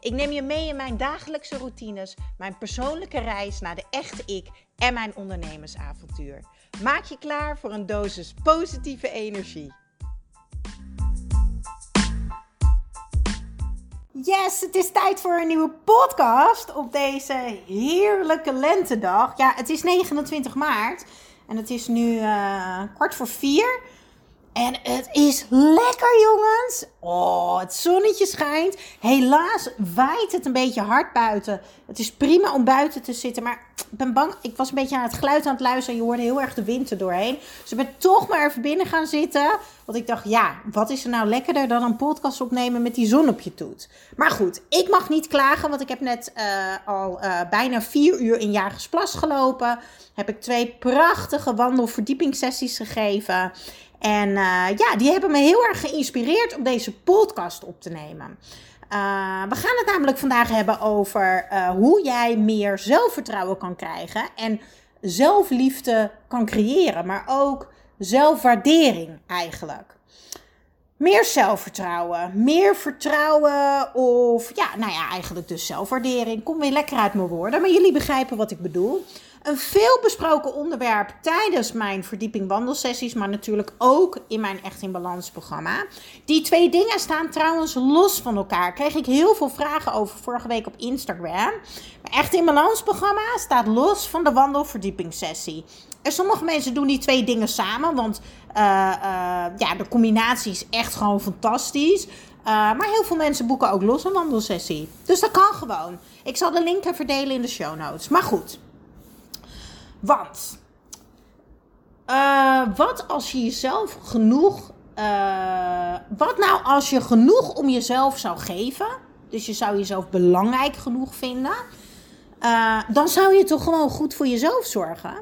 Ik neem je mee in mijn dagelijkse routines, mijn persoonlijke reis naar de echte ik en mijn ondernemersavontuur. Maak je klaar voor een dosis positieve energie. Yes, het is tijd voor een nieuwe podcast op deze heerlijke lentedag. Ja, het is 29 maart en het is nu uh, kwart voor vier. En het is lekker, jongens. Oh, het zonnetje schijnt. Helaas waait het een beetje hard buiten. Het is prima om buiten te zitten. Maar ik ben bang. Ik was een beetje aan het geluid aan het luisteren. En je hoorde heel erg de wind er doorheen. Dus ik ben toch maar even binnen gaan zitten. Want ik dacht, ja, wat is er nou lekkerder dan een podcast opnemen met die zon op je toet? Maar goed, ik mag niet klagen. Want ik heb net uh, al uh, bijna vier uur in Jagersplas gelopen. Heb ik twee prachtige wandelverdiepingssessies gegeven. En uh, ja, die hebben me heel erg geïnspireerd om deze podcast op te nemen. Uh, we gaan het namelijk vandaag hebben over uh, hoe jij meer zelfvertrouwen kan krijgen en zelfliefde kan creëren, maar ook zelfwaardering eigenlijk. Meer zelfvertrouwen, meer vertrouwen of ja, nou ja, eigenlijk dus zelfwaardering. Kom weer lekker uit mijn woorden, maar jullie begrijpen wat ik bedoel. Een veel besproken onderwerp tijdens mijn verdieping wandelsessies, maar natuurlijk ook in mijn Echt in Balans programma. Die twee dingen staan trouwens los van elkaar. Kreeg ik heel veel vragen over vorige week op Instagram. Mijn Echt in Balans programma staat los van de wandelverdiepingssessie. En sommige mensen doen die twee dingen samen, want uh, uh, ja, de combinatie is echt gewoon fantastisch. Uh, maar heel veel mensen boeken ook los een wandelsessie. Dus dat kan gewoon. Ik zal de link even delen in de show notes. Maar goed. Want, uh, wat als je jezelf genoeg. Uh, wat nou als je genoeg om jezelf zou geven? Dus je zou jezelf belangrijk genoeg vinden. Uh, dan zou je toch gewoon goed voor jezelf zorgen.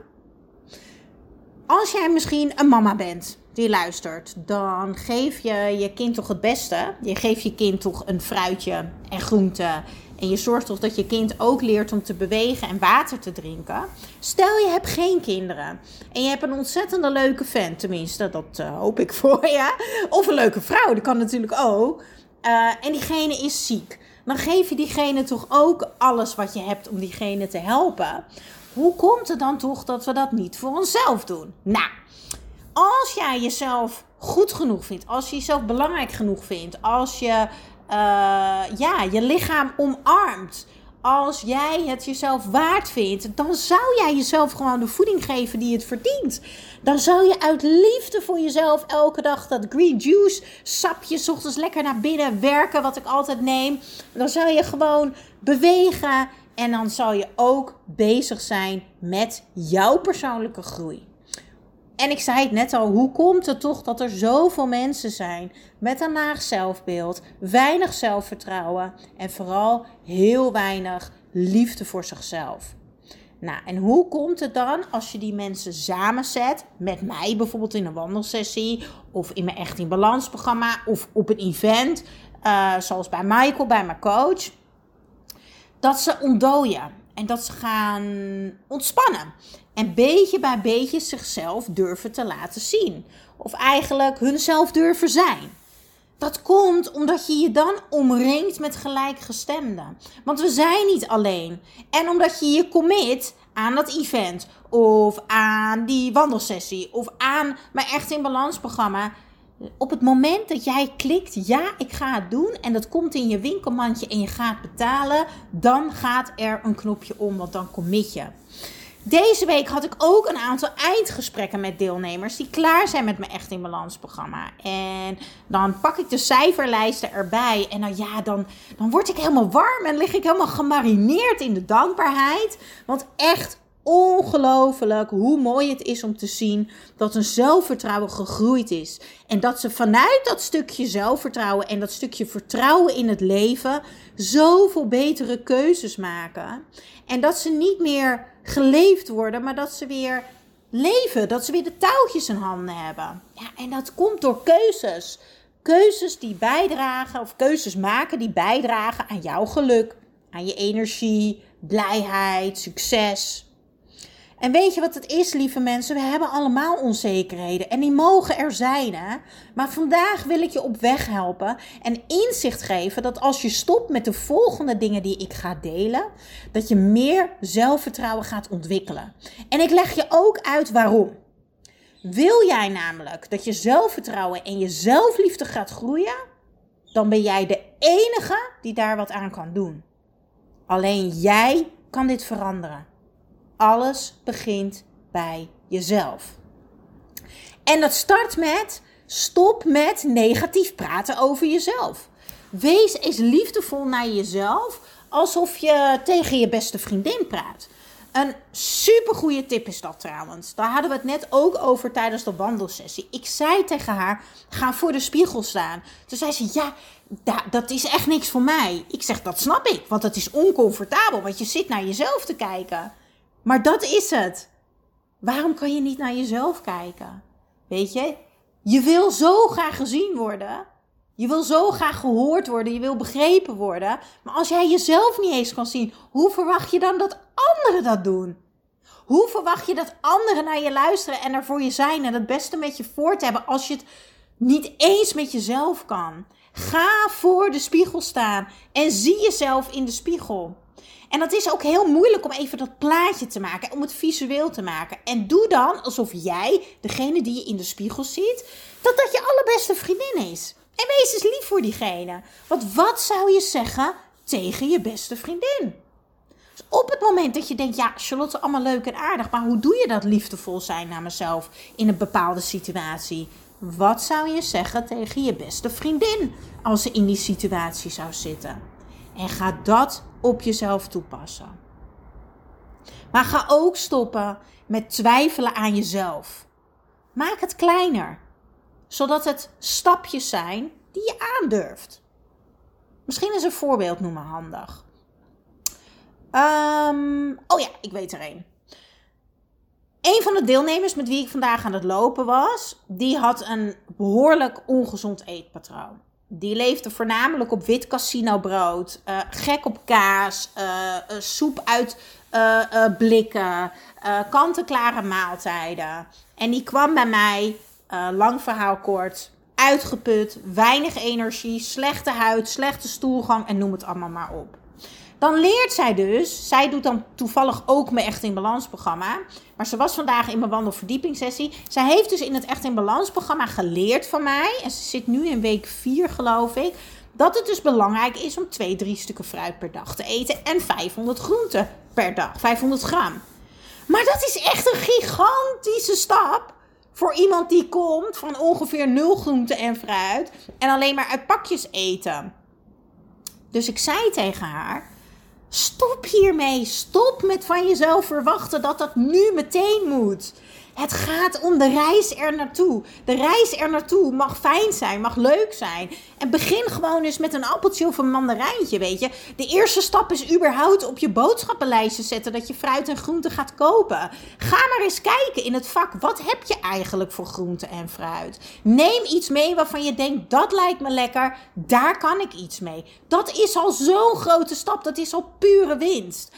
Als jij misschien een mama bent die luistert, dan geef je je kind toch het beste. Je geeft je kind toch een fruitje en groente en je zorgt toch dat je kind ook leert om te bewegen en water te drinken. Stel je hebt geen kinderen en je hebt een ontzettende leuke fan, tenminste, dat uh, hoop ik voor je. Of een leuke vrouw, dat kan natuurlijk ook. Uh, en diegene is ziek. Dan geef je diegene toch ook alles wat je hebt om diegene te helpen. Hoe komt het dan toch dat we dat niet voor onszelf doen? Nou, als jij jezelf goed genoeg vindt, als je jezelf belangrijk genoeg vindt, als je uh, ja, je lichaam omarmt. Als jij het jezelf waard vindt, dan zou jij jezelf gewoon de voeding geven die het verdient. Dan zou je uit liefde voor jezelf elke dag dat green juice sapje, ochtends lekker naar binnen werken, wat ik altijd neem. Dan zou je gewoon bewegen en dan zal je ook bezig zijn met jouw persoonlijke groei. En ik zei het net al, hoe komt het toch dat er zoveel mensen zijn met een laag zelfbeeld, weinig zelfvertrouwen en vooral heel weinig liefde voor zichzelf? Nou, en hoe komt het dan als je die mensen samenzet, met mij bijvoorbeeld in een wandelsessie, of in mijn Echt in Balans programma, of op een event, uh, zoals bij Michael, bij mijn coach, dat ze ontdooien en dat ze gaan ontspannen. En beetje bij beetje zichzelf durven te laten zien. Of eigenlijk hunzelf durven zijn. Dat komt omdat je je dan omringt met gelijkgestemden. Want we zijn niet alleen. En omdat je je commit aan dat event. Of aan die wandelsessie. Of aan mijn Echt in Balans programma. Op het moment dat jij klikt, ja, ik ga het doen. En dat komt in je winkelmandje en je gaat betalen. Dan gaat er een knopje om, want dan commit je. Deze week had ik ook een aantal eindgesprekken met deelnemers die klaar zijn met mijn Echt in Balans programma. En dan pak ik de cijferlijsten erbij. En dan, ja, dan, dan word ik helemaal warm en lig ik helemaal gemarineerd in de dankbaarheid. Want echt ongelooflijk hoe mooi het is om te zien dat een zelfvertrouwen gegroeid is. En dat ze vanuit dat stukje zelfvertrouwen en dat stukje vertrouwen in het leven zoveel betere keuzes maken. En dat ze niet meer geleefd worden, maar dat ze weer leven. Dat ze weer de touwtjes in handen hebben. Ja, en dat komt door keuzes. Keuzes die bijdragen, of keuzes maken die bijdragen aan jouw geluk, aan je energie, blijheid, succes. En weet je wat het is, lieve mensen? We hebben allemaal onzekerheden en die mogen er zijn. Hè? Maar vandaag wil ik je op weg helpen en inzicht geven dat als je stopt met de volgende dingen die ik ga delen, dat je meer zelfvertrouwen gaat ontwikkelen. En ik leg je ook uit waarom. Wil jij namelijk dat je zelfvertrouwen en je zelfliefde gaat groeien, dan ben jij de enige die daar wat aan kan doen. Alleen jij kan dit veranderen. Alles begint bij jezelf. En dat start met stop met negatief praten over jezelf. Wees eens liefdevol naar jezelf alsof je tegen je beste vriendin praat. Een supergoeie tip is dat trouwens. Daar hadden we het net ook over tijdens de wandelsessie. Ik zei tegen haar: ga voor de spiegel staan. Toen zei ze: ja, dat is echt niks voor mij. Ik zeg: dat snap ik, want het is oncomfortabel, want je zit naar jezelf te kijken. Maar dat is het. Waarom kan je niet naar jezelf kijken? Weet je, je wil zo graag gezien worden. Je wil zo graag gehoord worden. Je wil begrepen worden. Maar als jij jezelf niet eens kan zien, hoe verwacht je dan dat anderen dat doen? Hoe verwacht je dat anderen naar je luisteren en er voor je zijn en het beste met je voor te hebben als je het niet eens met jezelf kan? Ga voor de spiegel staan en zie jezelf in de spiegel. En dat is ook heel moeilijk om even dat plaatje te maken, om het visueel te maken. En doe dan alsof jij, degene die je in de spiegel ziet, dat dat je allerbeste vriendin is. En wees eens lief voor diegene. Want wat zou je zeggen tegen je beste vriendin? Dus op het moment dat je denkt, ja, Charlotte, allemaal leuk en aardig, maar hoe doe je dat liefdevol zijn naar mezelf in een bepaalde situatie? Wat zou je zeggen tegen je beste vriendin als ze in die situatie zou zitten? En ga dat op jezelf toepassen. Maar ga ook stoppen met twijfelen aan jezelf. Maak het kleiner, zodat het stapjes zijn die je aandurft. Misschien is een voorbeeld noemen handig. Um, oh ja, ik weet er een. Een van de deelnemers met wie ik vandaag aan het lopen was, die had een behoorlijk ongezond eetpatroon. Die leefde voornamelijk op wit casinobrood, uh, gek op kaas, uh, uh, soep uit blikken, kant-en-klare maaltijden. En die kwam bij mij, lang verhaal kort, uitgeput, weinig energie, slechte huid, slechte stoelgang en noem het allemaal maar op. Dan leert zij dus, zij doet dan toevallig ook mijn Echt in Balans programma. Maar ze was vandaag in mijn wandelverdiepingsessie. Zij heeft dus in het Echt in Balans programma geleerd van mij. En ze zit nu in week 4 geloof ik. Dat het dus belangrijk is om 2, 3 stukken fruit per dag te eten. En 500 groenten per dag. 500 gram. Maar dat is echt een gigantische stap voor iemand die komt van ongeveer 0 groenten en fruit. En alleen maar uit pakjes eten. Dus ik zei tegen haar: Stop hiermee. Stop met van jezelf verwachten dat dat nu meteen moet. Het gaat om de reis er naartoe. De reis er naartoe mag fijn zijn, mag leuk zijn. En begin gewoon eens met een appeltje of een mandarijntje, weet je. De eerste stap is überhaupt op je boodschappenlijstje zetten dat je fruit en groenten gaat kopen. Ga maar eens kijken in het vak. Wat heb je eigenlijk voor groenten en fruit? Neem iets mee waarvan je denkt, dat lijkt me lekker. Daar kan ik iets mee. Dat is al zo'n grote stap. Dat is al pure winst.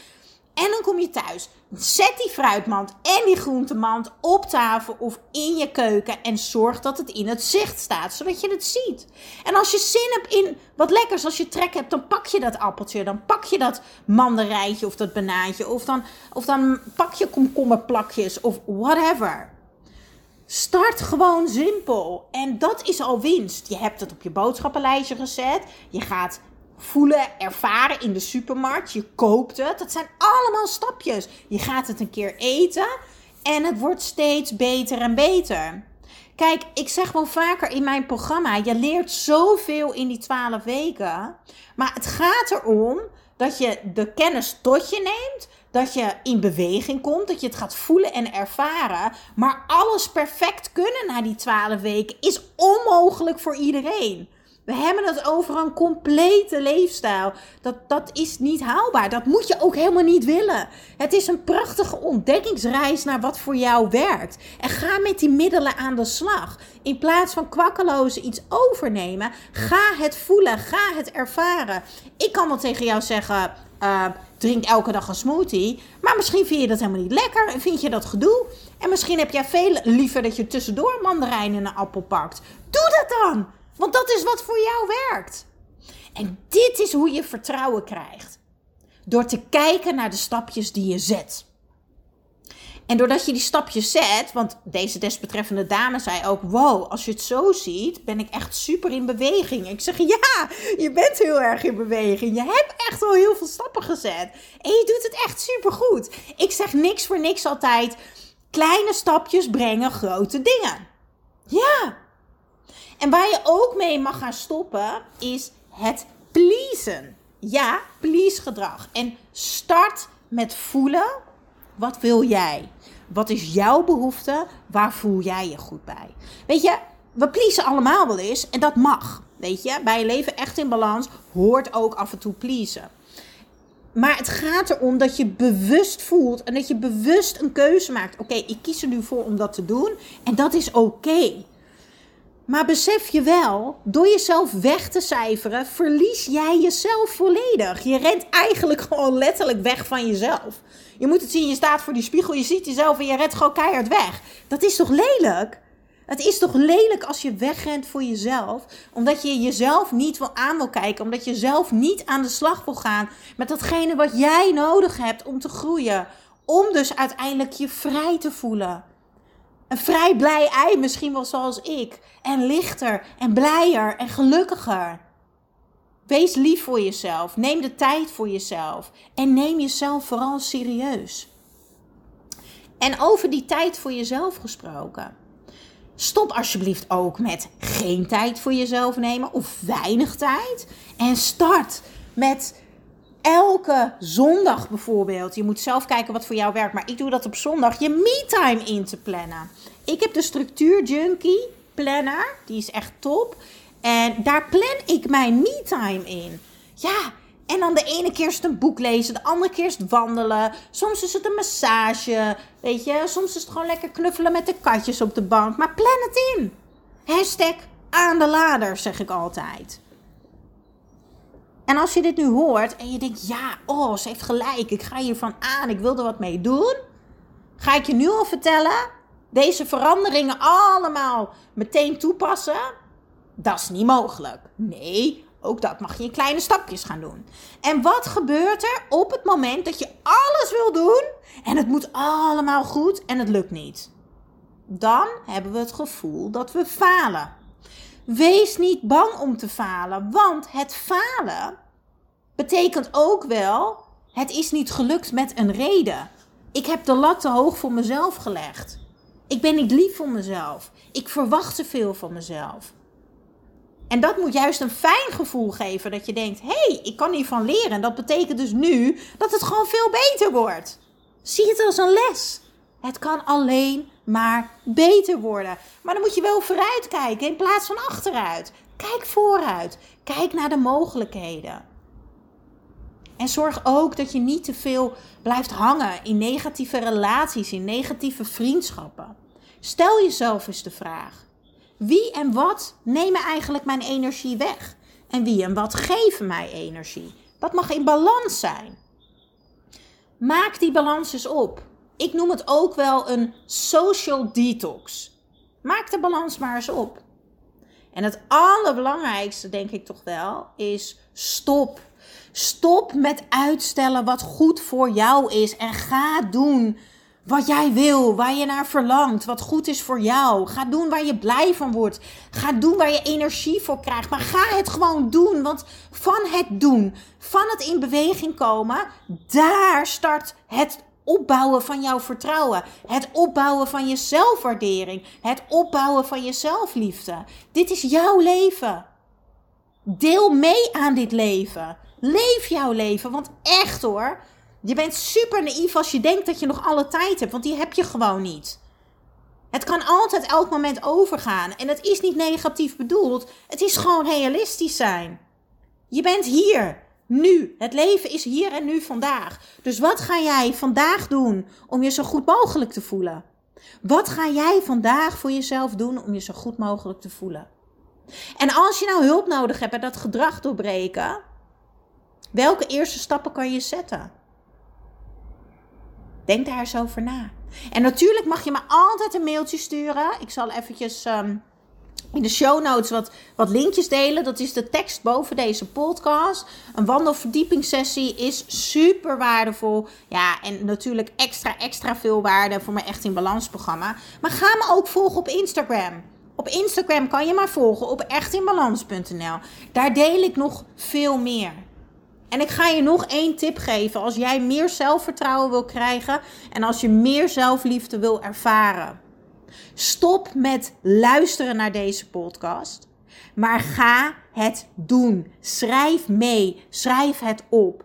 En dan kom je thuis. Zet die fruitmand en die groentemand op tafel of in je keuken. En zorg dat het in het zicht staat, zodat je het ziet. En als je zin hebt in wat lekkers, als je trek hebt, dan pak je dat appeltje. Dan pak je dat mandarijntje of dat banaantje. Of dan, of dan pak je komkommerplakjes of whatever. Start gewoon simpel. En dat is al winst. Je hebt het op je boodschappenlijstje gezet. Je gaat voelen, ervaren in de supermarkt. Je koopt het. Dat zijn allemaal stapjes. Je gaat het een keer eten en het wordt steeds beter en beter. Kijk, ik zeg wel vaker in mijn programma: je leert zoveel in die 12 weken. Maar het gaat erom dat je de kennis tot je neemt. Dat je in beweging komt, dat je het gaat voelen en ervaren. Maar alles perfect kunnen na die 12 weken is onmogelijk voor iedereen. We hebben het over een complete leefstijl. Dat, dat is niet haalbaar. Dat moet je ook helemaal niet willen. Het is een prachtige ontdekkingsreis naar wat voor jou werkt. En ga met die middelen aan de slag. In plaats van kwakkeloos iets overnemen, ga het voelen, ga het ervaren. Ik kan wel tegen jou zeggen. Uh, drink elke dag een smoothie. Maar misschien vind je dat helemaal niet lekker en vind je dat gedoe. En misschien heb jij veel liever dat je tussendoor mandarijn en een appel pakt. Doe dat dan! Want dat is wat voor jou werkt. En dit is hoe je vertrouwen krijgt. Door te kijken naar de stapjes die je zet. En doordat je die stapjes zet, want deze desbetreffende dame zei ook: Wow, als je het zo ziet, ben ik echt super in beweging. Ik zeg: Ja, je bent heel erg in beweging. Je hebt echt al heel veel stappen gezet. En je doet het echt super goed. Ik zeg niks voor niks altijd: kleine stapjes brengen grote dingen. Ja, en waar je ook mee mag gaan stoppen, is het pleasen. Ja, please gedrag. En start met voelen. Wat wil jij? Wat is jouw behoefte? Waar voel jij je goed bij? Weet je, we pleasen allemaal wel eens en dat mag. Weet je, bij een leven echt in balans hoort ook af en toe pleasen. Maar het gaat erom dat je bewust voelt en dat je bewust een keuze maakt. Oké, ik kies er nu voor om dat te doen en dat is oké. Maar besef je wel, door jezelf weg te cijferen, verlies jij jezelf volledig. Je rent eigenlijk gewoon letterlijk weg van jezelf. Je moet het zien, je staat voor die spiegel, je ziet jezelf en je rent gewoon keihard weg. Dat is toch lelijk? Het is toch lelijk als je wegrent voor jezelf, omdat je jezelf niet wil aan wil kijken, omdat je zelf niet aan de slag wil gaan met datgene wat jij nodig hebt om te groeien. Om dus uiteindelijk je vrij te voelen. Een vrij blij ei, misschien wel zoals ik. En lichter en blijer en gelukkiger. Wees lief voor jezelf. Neem de tijd voor jezelf. En neem jezelf vooral serieus. En over die tijd voor jezelf gesproken. Stop alsjeblieft ook met geen tijd voor jezelf nemen of weinig tijd. En start met elke zondag bijvoorbeeld, je moet zelf kijken wat voor jou werkt, maar ik doe dat op zondag, je me-time in te plannen. Ik heb de structuur junkie planner, die is echt top. En daar plan ik mijn me-time in. Ja, en dan de ene keer is het een boek lezen, de andere keer is het wandelen. Soms is het een massage, weet je. Soms is het gewoon lekker knuffelen met de katjes op de bank. Maar plan het in. Hashtag aan de lader, zeg ik altijd. En als je dit nu hoort en je denkt, ja, oh, ze heeft gelijk, ik ga hiervan aan, ik wil er wat mee doen. Ga ik je nu al vertellen, deze veranderingen allemaal meteen toepassen? Dat is niet mogelijk. Nee, ook dat mag je in kleine stapjes gaan doen. En wat gebeurt er op het moment dat je alles wil doen en het moet allemaal goed en het lukt niet? Dan hebben we het gevoel dat we falen. Wees niet bang om te falen, want het falen betekent ook wel: het is niet gelukt met een reden. Ik heb de lat te hoog voor mezelf gelegd. Ik ben niet lief voor mezelf. Ik verwacht te veel van mezelf. En dat moet juist een fijn gevoel geven. Dat je denkt: hé, hey, ik kan hiervan leren. En dat betekent dus nu dat het gewoon veel beter wordt. Zie het als een les. Het kan alleen maar beter worden. Maar dan moet je wel vooruit kijken in plaats van achteruit. Kijk vooruit. Kijk naar de mogelijkheden. En zorg ook dat je niet te veel blijft hangen in negatieve relaties, in negatieve vriendschappen. Stel jezelf eens de vraag: wie en wat nemen eigenlijk mijn energie weg? En wie en wat geven mij energie? Dat mag in balans zijn. Maak die balans eens op. Ik noem het ook wel een social detox. Maak de balans maar eens op. En het allerbelangrijkste, denk ik toch wel, is stop Stop met uitstellen wat goed voor jou is en ga doen wat jij wil, waar je naar verlangt, wat goed is voor jou. Ga doen waar je blij van wordt. Ga doen waar je energie voor krijgt. Maar ga het gewoon doen, want van het doen, van het in beweging komen, daar start het opbouwen van jouw vertrouwen. Het opbouwen van je zelfwaardering. Het opbouwen van je zelfliefde. Dit is jouw leven. Deel mee aan dit leven. Leef jouw leven. Want echt hoor, je bent super naïef als je denkt dat je nog alle tijd hebt. Want die heb je gewoon niet. Het kan altijd elk moment overgaan. En het is niet negatief bedoeld. Het is gewoon realistisch zijn. Je bent hier, nu. Het leven is hier en nu vandaag. Dus wat ga jij vandaag doen om je zo goed mogelijk te voelen? Wat ga jij vandaag voor jezelf doen om je zo goed mogelijk te voelen? En als je nou hulp nodig hebt bij dat gedrag doorbreken, welke eerste stappen kan je zetten? Denk daar eens over na. En natuurlijk mag je me altijd een mailtje sturen. Ik zal eventjes ehm, in de show notes wat, wat linkjes delen. Dat is de tekst boven deze podcast. Een wandelverdiepingssessie is super waardevol. Ja, en natuurlijk extra, extra veel waarde voor mijn Echt in Balans programma. Maar ga me ook volgen op Instagram. Op Instagram kan je mij volgen op echtinbalans.nl. Daar deel ik nog veel meer. En ik ga je nog één tip geven. Als jij meer zelfvertrouwen wil krijgen en als je meer zelfliefde wil ervaren. Stop met luisteren naar deze podcast. Maar ga het doen. Schrijf mee. Schrijf het op.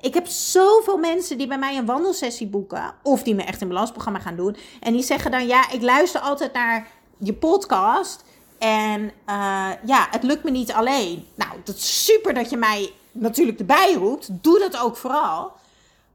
Ik heb zoveel mensen die bij mij een wandelsessie boeken. Of die me echt een balansprogramma gaan doen. En die zeggen dan: Ja, ik luister altijd naar je podcast. En uh, ja, het lukt me niet alleen. Nou, dat is super dat je mij natuurlijk erbij roept. Doe dat ook vooral.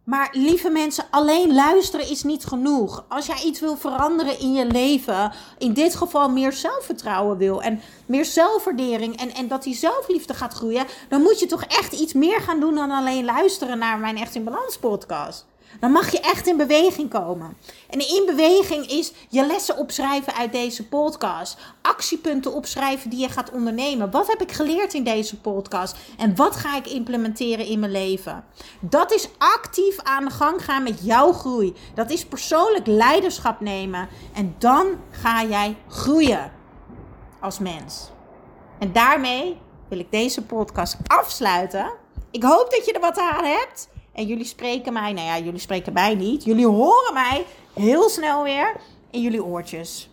Maar lieve mensen, alleen luisteren is niet genoeg. Als jij iets wil veranderen in je leven, in dit geval meer zelfvertrouwen wil en meer zelfwaardering en, en dat die zelfliefde gaat groeien, dan moet je toch echt iets meer gaan doen dan alleen luisteren naar mijn Echt in Balans podcast. Dan mag je echt in beweging komen. En in beweging is je lessen opschrijven uit deze podcast. Actiepunten opschrijven die je gaat ondernemen. Wat heb ik geleerd in deze podcast? En wat ga ik implementeren in mijn leven? Dat is actief aan de gang gaan met jouw groei. Dat is persoonlijk leiderschap nemen. En dan ga jij groeien als mens. En daarmee wil ik deze podcast afsluiten. Ik hoop dat je er wat aan hebt. En jullie spreken mij, nou ja, jullie spreken mij niet. Jullie horen mij heel snel weer in jullie oortjes.